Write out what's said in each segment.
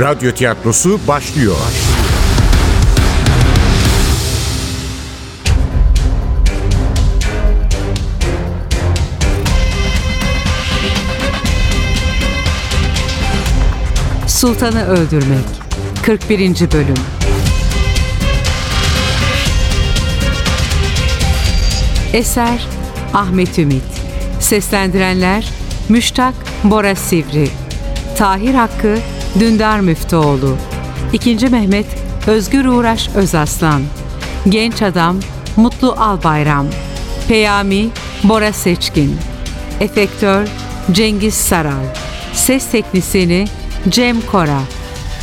Radyo tiyatrosu başlıyor. Sultanı Öldürmek 41. Bölüm Eser Ahmet Ümit Seslendirenler Müştak Bora Sivri Tahir Hakkı Dündar Müftüoğlu İkinci Mehmet Özgür Uğraş Özaslan Genç Adam Mutlu Albayram Peyami Bora Seçkin Efektör Cengiz Saral Ses Teknisini Cem Kora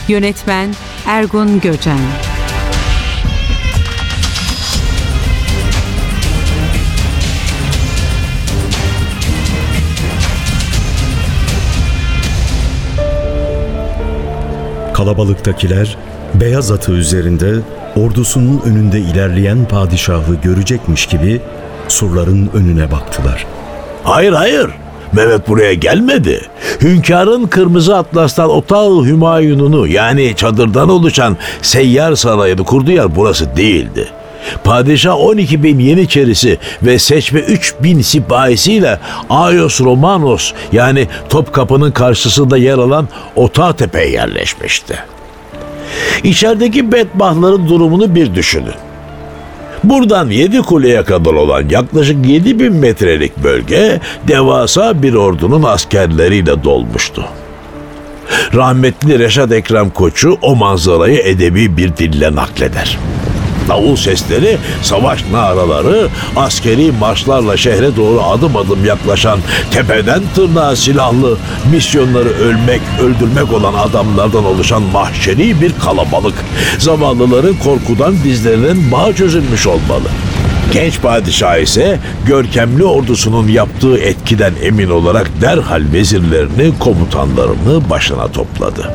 Yönetmen Ergun Göcen Kalabalıktakiler beyaz atı üzerinde ordusunun önünde ilerleyen padişahı görecekmiş gibi surların önüne baktılar. Hayır hayır. Mehmet buraya gelmedi. Hünkârın kırmızı atlastan otağı Hümayun'unu yani çadırdan oluşan seyyar sarayını kurduğu yer burası değildi. Padişah 12 bin yeniçerisi ve seçme 3 bin sipahisiyle Ayos Romanos yani Topkapı'nın karşısında yer alan Otağtepe'ye yerleşmişti. İçerideki bedbahtların durumunu bir düşünün. Buradan yedi kuleye kadar olan yaklaşık 7 bin metrelik bölge devasa bir ordunun askerleriyle dolmuştu. Rahmetli Reşat Ekrem Koçu o manzarayı edebi bir dille nakleder. Davul sesleri, savaş naraları, askeri marşlarla şehre doğru adım adım yaklaşan tepeden tırnağa silahlı, misyonları ölmek, öldürmek olan adamlardan oluşan mahşeri bir kalabalık. Zavallıların korkudan dizlerinin bağı çözülmüş olmalı. Genç padişah ise görkemli ordusunun yaptığı etkiden emin olarak derhal vezirlerini, komutanlarını başına topladı.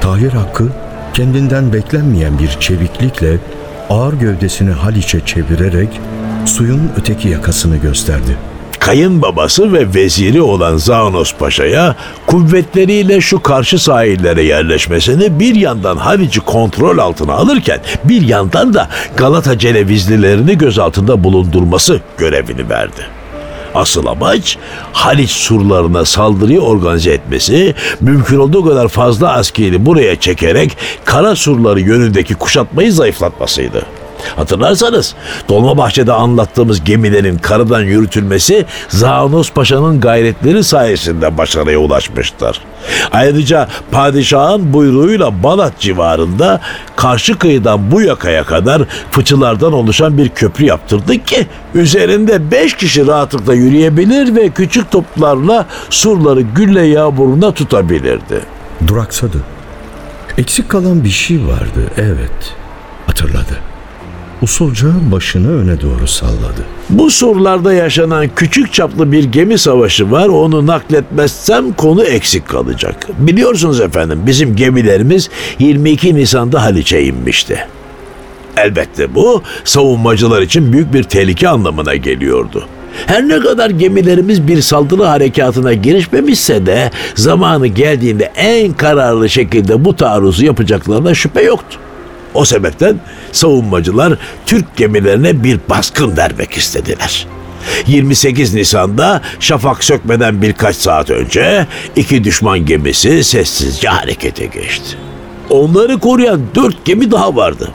Tahir Hakkı kendinden beklenmeyen bir çeviklikle ağır gövdesini Haliç'e çevirerek suyun öteki yakasını gösterdi. Kayınbabası ve veziri olan Zanos Paşa'ya kuvvetleriyle şu karşı sahillere yerleşmesini bir yandan Haliç'i kontrol altına alırken bir yandan da Galata Celevizlilerini gözaltında bulundurması görevini verdi. Asıl amaç Haliç surlarına saldırıyı organize etmesi, mümkün olduğu kadar fazla askeri buraya çekerek kara surları yönündeki kuşatmayı zayıflatmasıydı. Hatırlarsanız Dolmabahçe'de anlattığımız gemilerin karadan yürütülmesi Zanos Paşa'nın gayretleri sayesinde başarıya ulaşmıştır. Ayrıca padişahın buyruğuyla Balat civarında karşı kıyıdan bu yakaya kadar fıçılardan oluşan bir köprü yaptırdık ki üzerinde beş kişi rahatlıkla yürüyebilir ve küçük toplarla surları gülle yağmuruna tutabilirdi. Duraksadı. Eksik kalan bir şey vardı, evet. Hatırladı. Usulca başını öne doğru salladı. Bu surlarda yaşanan küçük çaplı bir gemi savaşı var. Onu nakletmezsem konu eksik kalacak. Biliyorsunuz efendim bizim gemilerimiz 22 Nisan'da Haliç'e inmişti. Elbette bu savunmacılar için büyük bir tehlike anlamına geliyordu. Her ne kadar gemilerimiz bir saldırı harekatına girişmemişse de zamanı geldiğinde en kararlı şekilde bu taarruzu yapacaklarına şüphe yoktu. O sebepten savunmacılar Türk gemilerine bir baskın vermek istediler. 28 Nisan'da şafak sökmeden birkaç saat önce iki düşman gemisi sessizce harekete geçti. Onları koruyan dört gemi daha vardı.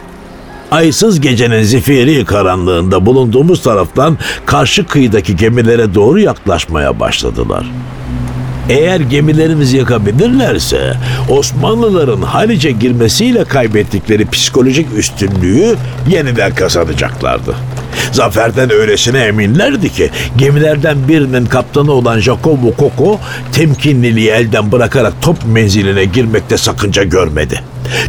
Aysız gecenin zifiri karanlığında bulunduğumuz taraftan karşı kıyıdaki gemilere doğru yaklaşmaya başladılar. Eğer gemilerimizi yakabilirlerse Osmanlıların Haliç'e girmesiyle kaybettikleri psikolojik üstünlüğü yeniden kazanacaklardı. Zaferden öylesine eminlerdi ki gemilerden birinin kaptanı olan Jacobo Coco temkinliliği elden bırakarak top menziline girmekte sakınca görmedi.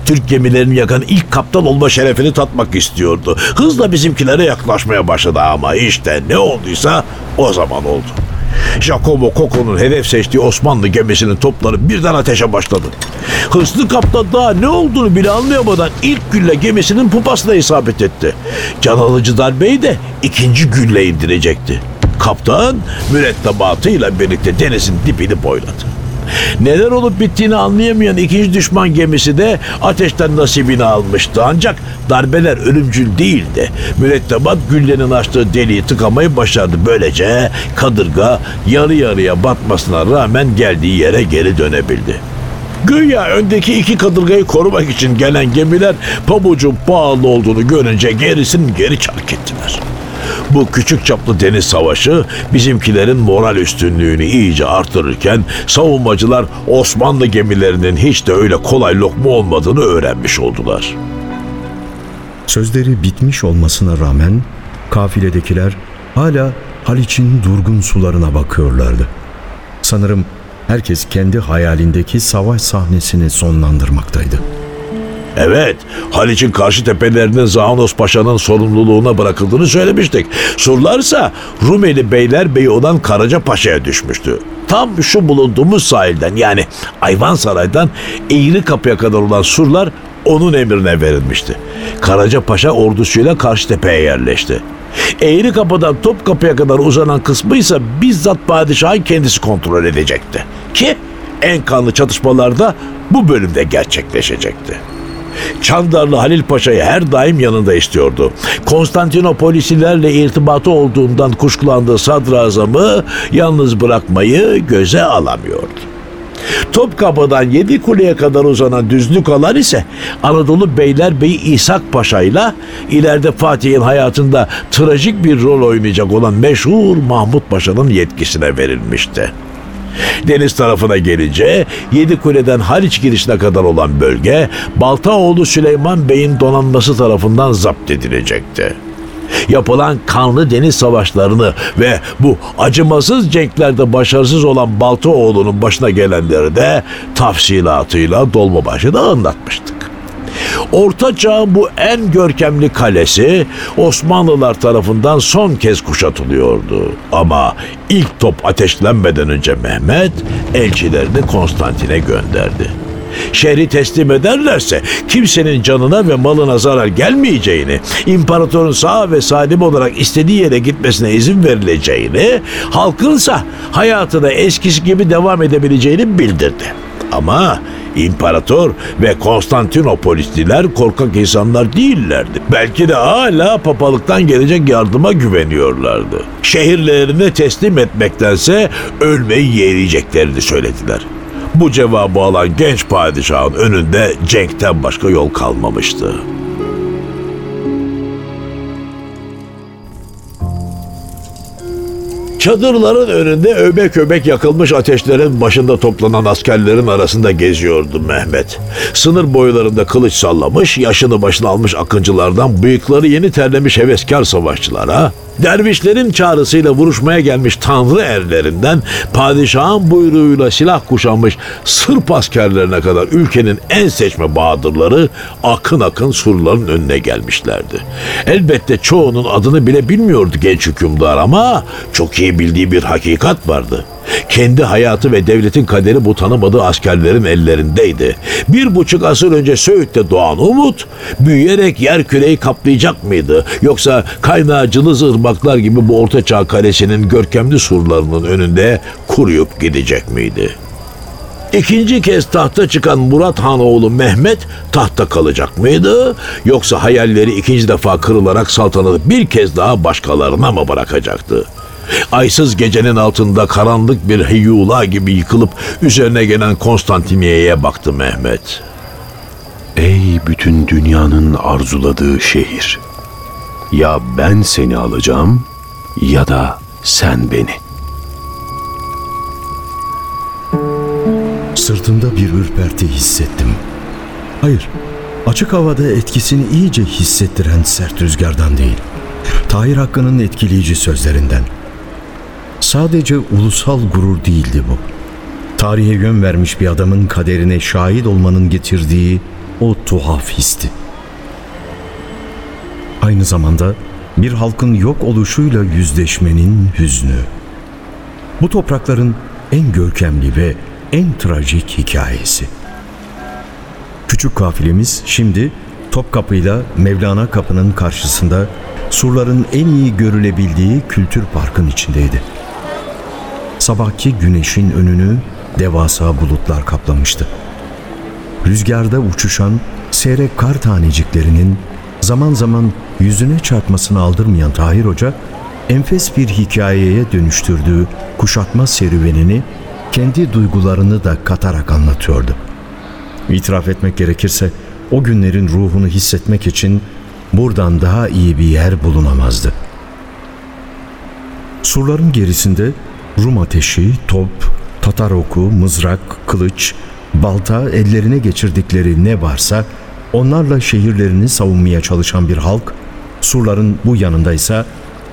Türk gemilerini yakan ilk kaptan olma şerefini tatmak istiyordu. Hızla bizimkilere yaklaşmaya başladı ama işte ne olduysa o zaman oldu. Jacobo Coco'nun hedef seçtiği Osmanlı gemisinin topları birden ateşe başladı. Hırslı kaptan daha ne olduğunu bile anlayamadan ilk gülle gemisinin pupasına isabet etti. Can alıcı darbeyi de ikinci gülle indirecekti. Kaptan mürettebatıyla birlikte denizin dibini boyladı. Neler olup bittiğini anlayamayan ikinci düşman gemisi de ateşten nasibini almıştı. Ancak darbeler ölümcül değildi. Mürettebat güllenin açtığı deliği tıkamayı başardı. Böylece kadırga yarı yarıya batmasına rağmen geldiği yere geri dönebildi. Güya öndeki iki kadırgayı korumak için gelen gemiler pabucun pahalı olduğunu görünce gerisini geri çark ettiler. Bu küçük çaplı deniz savaşı bizimkilerin moral üstünlüğünü iyice artırırken savunmacılar Osmanlı gemilerinin hiç de öyle kolay lokma olmadığını öğrenmiş oldular. Sözleri bitmiş olmasına rağmen kafiledekiler hala Haliç'in durgun sularına bakıyorlardı. Sanırım herkes kendi hayalindeki savaş sahnesini sonlandırmaktaydı. Evet, Haliç'in karşı tepelerinin Zaanos Paşa'nın sorumluluğuna bırakıldığını söylemiştik. Surlarsa Rumeli Beylerbeyi olan Karaca Paşa'ya düşmüştü. Tam şu bulunduğumuz sahilden yani Ayvansaray'dan Eğri Kapı'ya kadar olan surlar onun emrine verilmişti. Karaca Paşa ordusuyla Karşıtepe'ye yerleşti. Eğri Kapı'dan Topkapı'ya kadar uzanan kısmı ise bizzat padişahın kendisi kontrol edecekti. Ki en kanlı çatışmalarda bu bölümde gerçekleşecekti. Çandarlı Halil Paşa'yı her daim yanında istiyordu. Konstantinopolisilerle irtibatı olduğundan kuşkulandığı sadrazamı yalnız bırakmayı göze alamıyordu. Topkapı'dan yedi kuleye kadar uzanan düzlük alan ise Anadolu Beylerbeyi İshak Paşa ile ileride Fatih'in hayatında trajik bir rol oynayacak olan meşhur Mahmut Paşa'nın yetkisine verilmişti. Deniz tarafına gelince Yedi Kule'den Haliç girişine kadar olan bölge Baltaoğlu Süleyman Bey'in donanması tarafından zapt edilecekti. Yapılan kanlı deniz savaşlarını ve bu acımasız cenklerde başarısız olan Baltaoğlu'nun başına gelenleri de tafsilatıyla Dolmabahçe'de anlatmıştık. Orta Çağ'ın bu en görkemli kalesi Osmanlılar tarafından son kez kuşatılıyordu. Ama ilk top ateşlenmeden önce Mehmet elçilerini Konstantin'e gönderdi. Şehri teslim ederlerse kimsenin canına ve malına zarar gelmeyeceğini, imparatorun sağ ve salim olarak istediği yere gitmesine izin verileceğini, halkınsa hayatına eskisi gibi devam edebileceğini bildirdi. Ama imparator ve Konstantinopolisliler korkak insanlar değillerdi. Belki de hala papalıktan gelecek yardıma güveniyorlardı. Şehirlerini teslim etmektense ölmeyi yeğleyeceklerini söylediler. Bu cevabı alan genç padişahın önünde cenkten başka yol kalmamıştı. Çadırların önünde öbek öbek yakılmış ateşlerin başında toplanan askerlerin arasında geziyordu Mehmet. Sınır boylarında kılıç sallamış, yaşını başına almış akıncılardan bıyıkları yeni terlemiş heveskar savaşçılara, dervişlerin çağrısıyla vuruşmaya gelmiş tanrı erlerinden padişahın buyruğuyla silah kuşanmış Sırp askerlerine kadar ülkenin en seçme bahadırları akın akın surların önüne gelmişlerdi. Elbette çoğunun adını bile bilmiyordu genç hükümdar ama çok iyi bildiği bir hakikat vardı. Kendi hayatı ve devletin kaderi bu tanımadığı askerlerin ellerindeydi. Bir buçuk asır önce Söğüt'te doğan umut, büyüyerek yer küreyi kaplayacak mıydı? Yoksa kaynağı cılız ırmaklar gibi bu ortaçağ kalesinin görkemli surlarının önünde kuruyup gidecek miydi? İkinci kez tahta çıkan Murat Han oğlu Mehmet tahta kalacak mıydı? Yoksa hayalleri ikinci defa kırılarak saltanatı bir kez daha başkalarına mı bırakacaktı? Aysız gecenin altında karanlık bir heyula gibi yıkılıp üzerine gelen Konstantiniye'ye baktı Mehmet. Ey bütün dünyanın arzuladığı şehir. Ya ben seni alacağım ya da sen beni. Sırtımda bir ürperti hissettim. Hayır, açık havada etkisini iyice hissettiren sert rüzgardan değil. Tahir Hakkı'nın etkileyici sözlerinden. Sadece ulusal gurur değildi bu. Tarihe yön vermiş bir adamın kaderine şahit olmanın getirdiği o tuhaf histi. Aynı zamanda bir halkın yok oluşuyla yüzleşmenin hüznü. Bu toprakların en görkemli ve en trajik hikayesi. Küçük kafilemiz şimdi Topkapı'yla Mevlana Kapı'nın karşısında surların en iyi görülebildiği kültür parkın içindeydi. Sabahki güneşin önünü devasa bulutlar kaplamıştı. Rüzgarda uçuşan seyrek kar taneciklerinin zaman zaman yüzüne çarpmasını aldırmayan Tahir Hoca, enfes bir hikayeye dönüştürdüğü kuşatma serüvenini kendi duygularını da katarak anlatıyordu. İtiraf etmek gerekirse o günlerin ruhunu hissetmek için buradan daha iyi bir yer bulunamazdı. Surların gerisinde Rum ateşi, top, Tatar oku, mızrak, kılıç, balta ellerine geçirdikleri ne varsa onlarla şehirlerini savunmaya çalışan bir halk, surların bu yanındaysa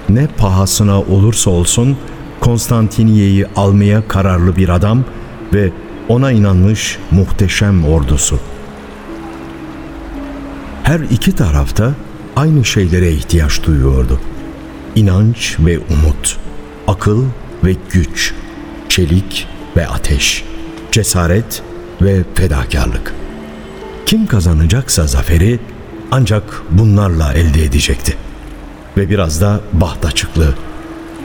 ne pahasına olursa olsun Konstantiniye'yi almaya kararlı bir adam ve ona inanmış muhteşem ordusu. Her iki tarafta aynı şeylere ihtiyaç duyuyordu. İnanç ve umut, akıl ve güç, çelik ve ateş, cesaret ve fedakarlık. Kim kazanacaksa zaferi ancak bunlarla elde edecekti. Ve biraz da baht açıklığı.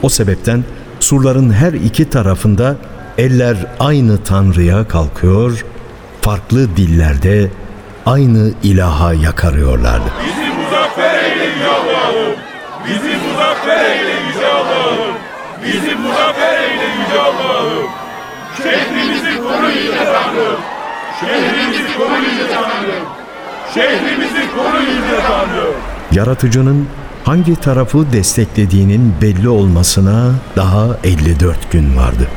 O sebepten surların her iki tarafında eller aynı tanrıya kalkıyor, farklı dillerde aynı ilaha yakarıyorlardı. Bizi muzaffer eyle yüce Allah'ım. Bizi muzaffer eyle yüce Allah'ım. Bizi muzaffer yüce Allah'ım. Şehrimizi koru yüce Tanrım. Şehrimizi koru yüce Tanrım. Şehrimizi koru yüce Tanrım. Yaratıcının hangi tarafı desteklediğinin belli olmasına daha 54 gün vardı.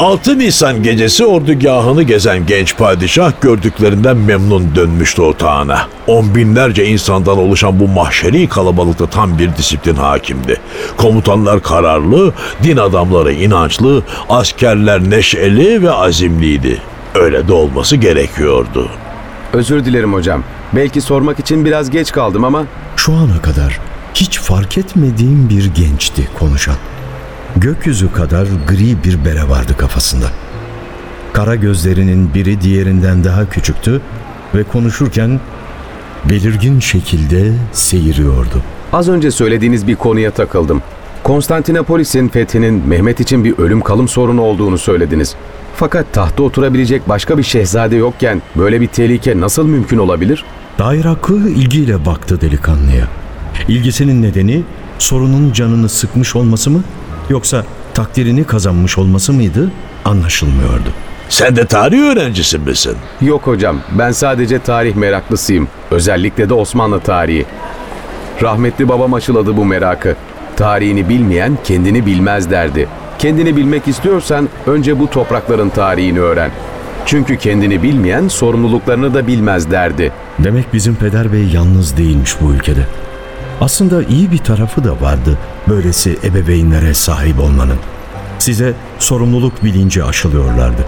6 Nisan gecesi ordugahını gezen genç padişah gördüklerinden memnun dönmüştü otağına. On binlerce insandan oluşan bu mahşeri kalabalıkta tam bir disiplin hakimdi. Komutanlar kararlı, din adamları inançlı, askerler neşeli ve azimliydi. Öyle de olması gerekiyordu. Özür dilerim hocam. Belki sormak için biraz geç kaldım ama Şu ana kadar hiç fark etmediğim bir gençti konuşan. Gökyüzü kadar gri bir bere vardı kafasında. Kara gözlerinin biri diğerinden daha küçüktü ve konuşurken belirgin şekilde seyiriyordu. az önce söylediğiniz bir konuya takıldım. Konstantinopolis'in fethinin Mehmet için bir ölüm kalım sorunu olduğunu söylediniz. Fakat tahta oturabilecek başka bir şehzade yokken böyle bir tehlike nasıl mümkün olabilir? Dair Hakkı ilgiyle baktı delikanlıya. İlgisinin nedeni sorunun canını sıkmış olması mı yoksa takdirini kazanmış olması mıydı anlaşılmıyordu. Sen de tarih öğrencisi misin? Yok hocam, ben sadece tarih meraklısıyım. Özellikle de Osmanlı tarihi. Rahmetli babam aşıladı bu merakı. Tarihini bilmeyen kendini bilmez derdi. Kendini bilmek istiyorsan önce bu toprakların tarihini öğren. Çünkü kendini bilmeyen sorumluluklarını da bilmez derdi. Demek bizim peder bey yalnız değilmiş bu ülkede. Aslında iyi bir tarafı da vardı böylesi ebeveynlere sahip olmanın. Size sorumluluk bilinci aşılıyorlardı.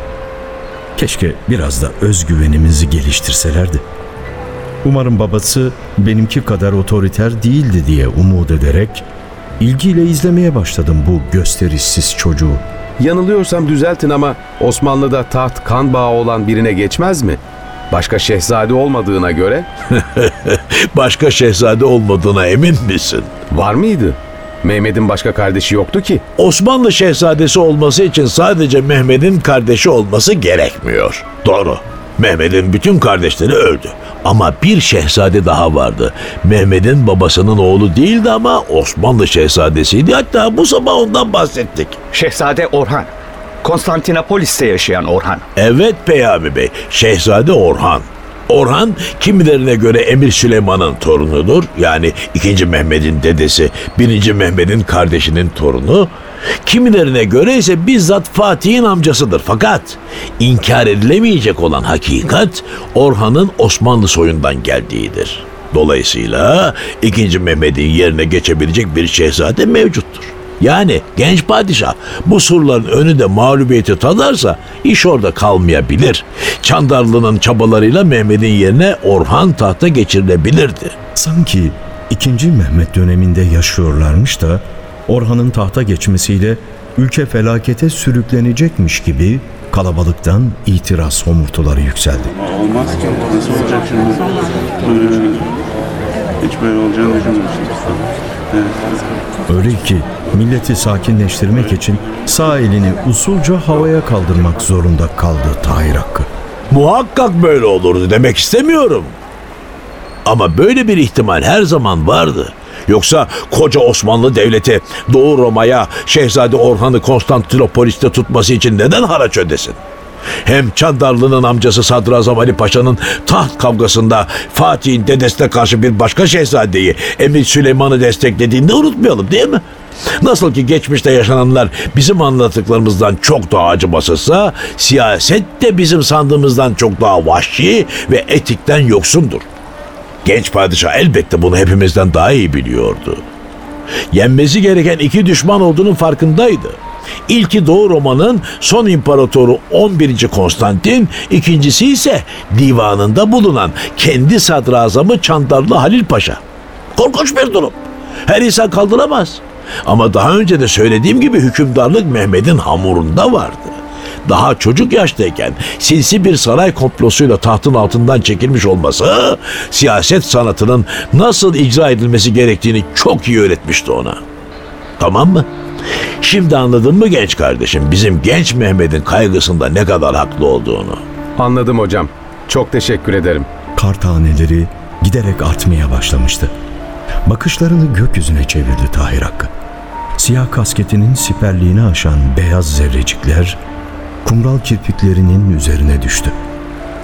Keşke biraz da özgüvenimizi geliştirselerdi. Umarım babası benimki kadar otoriter değildi diye umut ederek ilgiyle izlemeye başladım bu gösterişsiz çocuğu. Yanılıyorsam düzeltin ama Osmanlı'da taht kan bağı olan birine geçmez mi? Başka şehzade olmadığına göre Başka şehzade olmadığına emin misin? var mıydı? Mehmet'in başka kardeşi yoktu ki. Osmanlı şehzadesi olması için sadece Mehmet'in kardeşi olması gerekmiyor. Doğru. Mehmet'in bütün kardeşleri öldü. Ama bir şehzade daha vardı. Mehmet'in babasının oğlu değildi ama Osmanlı şehzadesiydi. Hatta bu sabah ondan bahsettik. Şehzade Orhan. Konstantinopolis'te yaşayan Orhan. Evet Peyami Bey, Şehzade Orhan. Orhan kimilerine göre Emir Süleyman'ın torunudur. Yani 2. Mehmet'in dedesi, 1. Mehmet'in kardeşinin torunu. Kimilerine göre ise bizzat Fatih'in amcasıdır. Fakat inkar edilemeyecek olan hakikat Orhan'ın Osmanlı soyundan geldiğidir. Dolayısıyla 2. Mehmet'in yerine geçebilecek bir şehzade mevcuttur. Yani genç padişah bu surların önünde mağlubiyeti tadarsa iş orada kalmayabilir. Çandarlı'nın çabalarıyla Mehmet'in yerine Orhan tahta geçirilebilirdi. Sanki 2. Mehmet döneminde yaşıyorlarmış da Orhan'ın tahta geçmesiyle ülke felakete sürüklenecekmiş gibi kalabalıktan itiraz homurtuları yükseldi. Olmaz ki. Nasıl olacak şimdi? Ee, hiç böyle olacağını düşünmemiştim. Evet. Öyle ki Milleti sakinleştirmek için sağ elini usulca havaya kaldırmak zorunda kaldı Tahir Hakkı. Muhakkak böyle olurdu demek istemiyorum. Ama böyle bir ihtimal her zaman vardı. Yoksa koca Osmanlı Devleti Doğu Roma'ya Şehzade Orhan'ı Konstantinopolis'te tutması için neden haraç ödesin? Hem Çandarlı'nın amcası Sadrazam Ali Paşa'nın taht kavgasında Fatih'in dedesine karşı bir başka şehzadeyi Emir Süleyman'ı desteklediğini de unutmayalım değil mi? Nasıl ki geçmişte yaşananlar bizim anlattıklarımızdan çok daha acımasızsa siyaset de bizim sandığımızdan çok daha vahşi ve etikten yoksundur. Genç padişah elbette bunu hepimizden daha iyi biliyordu. Yenmesi gereken iki düşman olduğunun farkındaydı. İlki Doğu Roma'nın son imparatoru 11. Konstantin, ikincisi ise divanında bulunan kendi sadrazamı Çandarlı Halil Paşa. Korkunç bir durum. Her insan kaldıramaz. Ama daha önce de söylediğim gibi hükümdarlık Mehmet'in hamurunda vardı. Daha çocuk yaştayken sinsi bir saray komplosuyla tahtın altından çekilmiş olması siyaset sanatının nasıl icra edilmesi gerektiğini çok iyi öğretmişti ona. Tamam mı? Şimdi anladın mı genç kardeşim bizim genç Mehmet'in kaygısında ne kadar haklı olduğunu? Anladım hocam. Çok teşekkür ederim. Kar taneleri giderek artmaya başlamıştı. Bakışlarını gökyüzüne çevirdi Tahir Hakkı. Siyah kasketinin siperliğini aşan beyaz zerrecikler kumral kirpiklerinin üzerine düştü.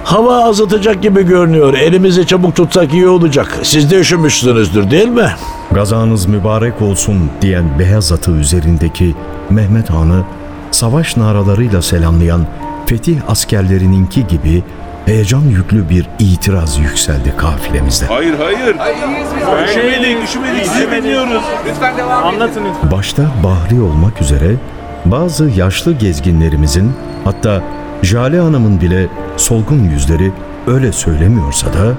Hava azıtacak gibi görünüyor. Elimizi çabuk tutsak iyi olacak. Siz de üşümüşsünüzdür değil mi? Gazanız mübarek olsun diyen beyaz atı üzerindeki Mehmet Han'ı savaş naralarıyla selamlayan fetih askerlerininki gibi heyecan yüklü bir itiraz yükseldi kafilemizde. Hayır hayır. Üşümedik, üşümedik. Sizi dinliyoruz. Başta Bahri olmak üzere bazı yaşlı gezginlerimizin hatta Jale Hanım'ın bile solgun yüzleri öyle söylemiyorsa da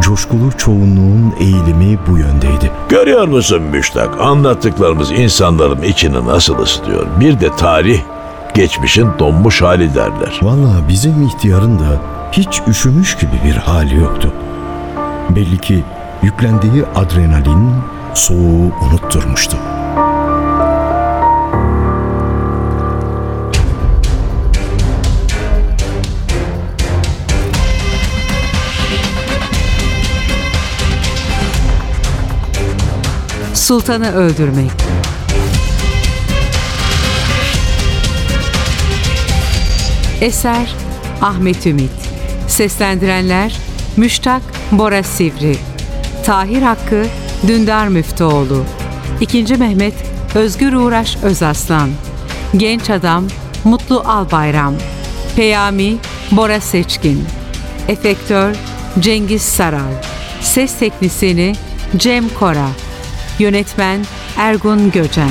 coşkulu çoğunluğun eğilimi bu yöndeydi. Görüyor musun Müştak? Anlattıklarımız insanların içini nasıl ısıtıyor. Bir de tarih geçmişin donmuş hali derler. Vallahi bizim ihtiyarın da hiç üşümüş gibi bir hali yoktu. Belli ki yüklendiği adrenalin soğuğu unutturmuştu. Sultanı öldürmek. Eser Ahmet Ümit Seslendirenler Müştak Bora Sivri Tahir Hakkı Dündar Müftüoğlu 2. Mehmet Özgür Uğraş Özaslan Genç Adam Mutlu Albayram Peyami Bora Seçkin Efektör Cengiz Saral Ses Teknisini Cem Kora Yönetmen Ergun Göcen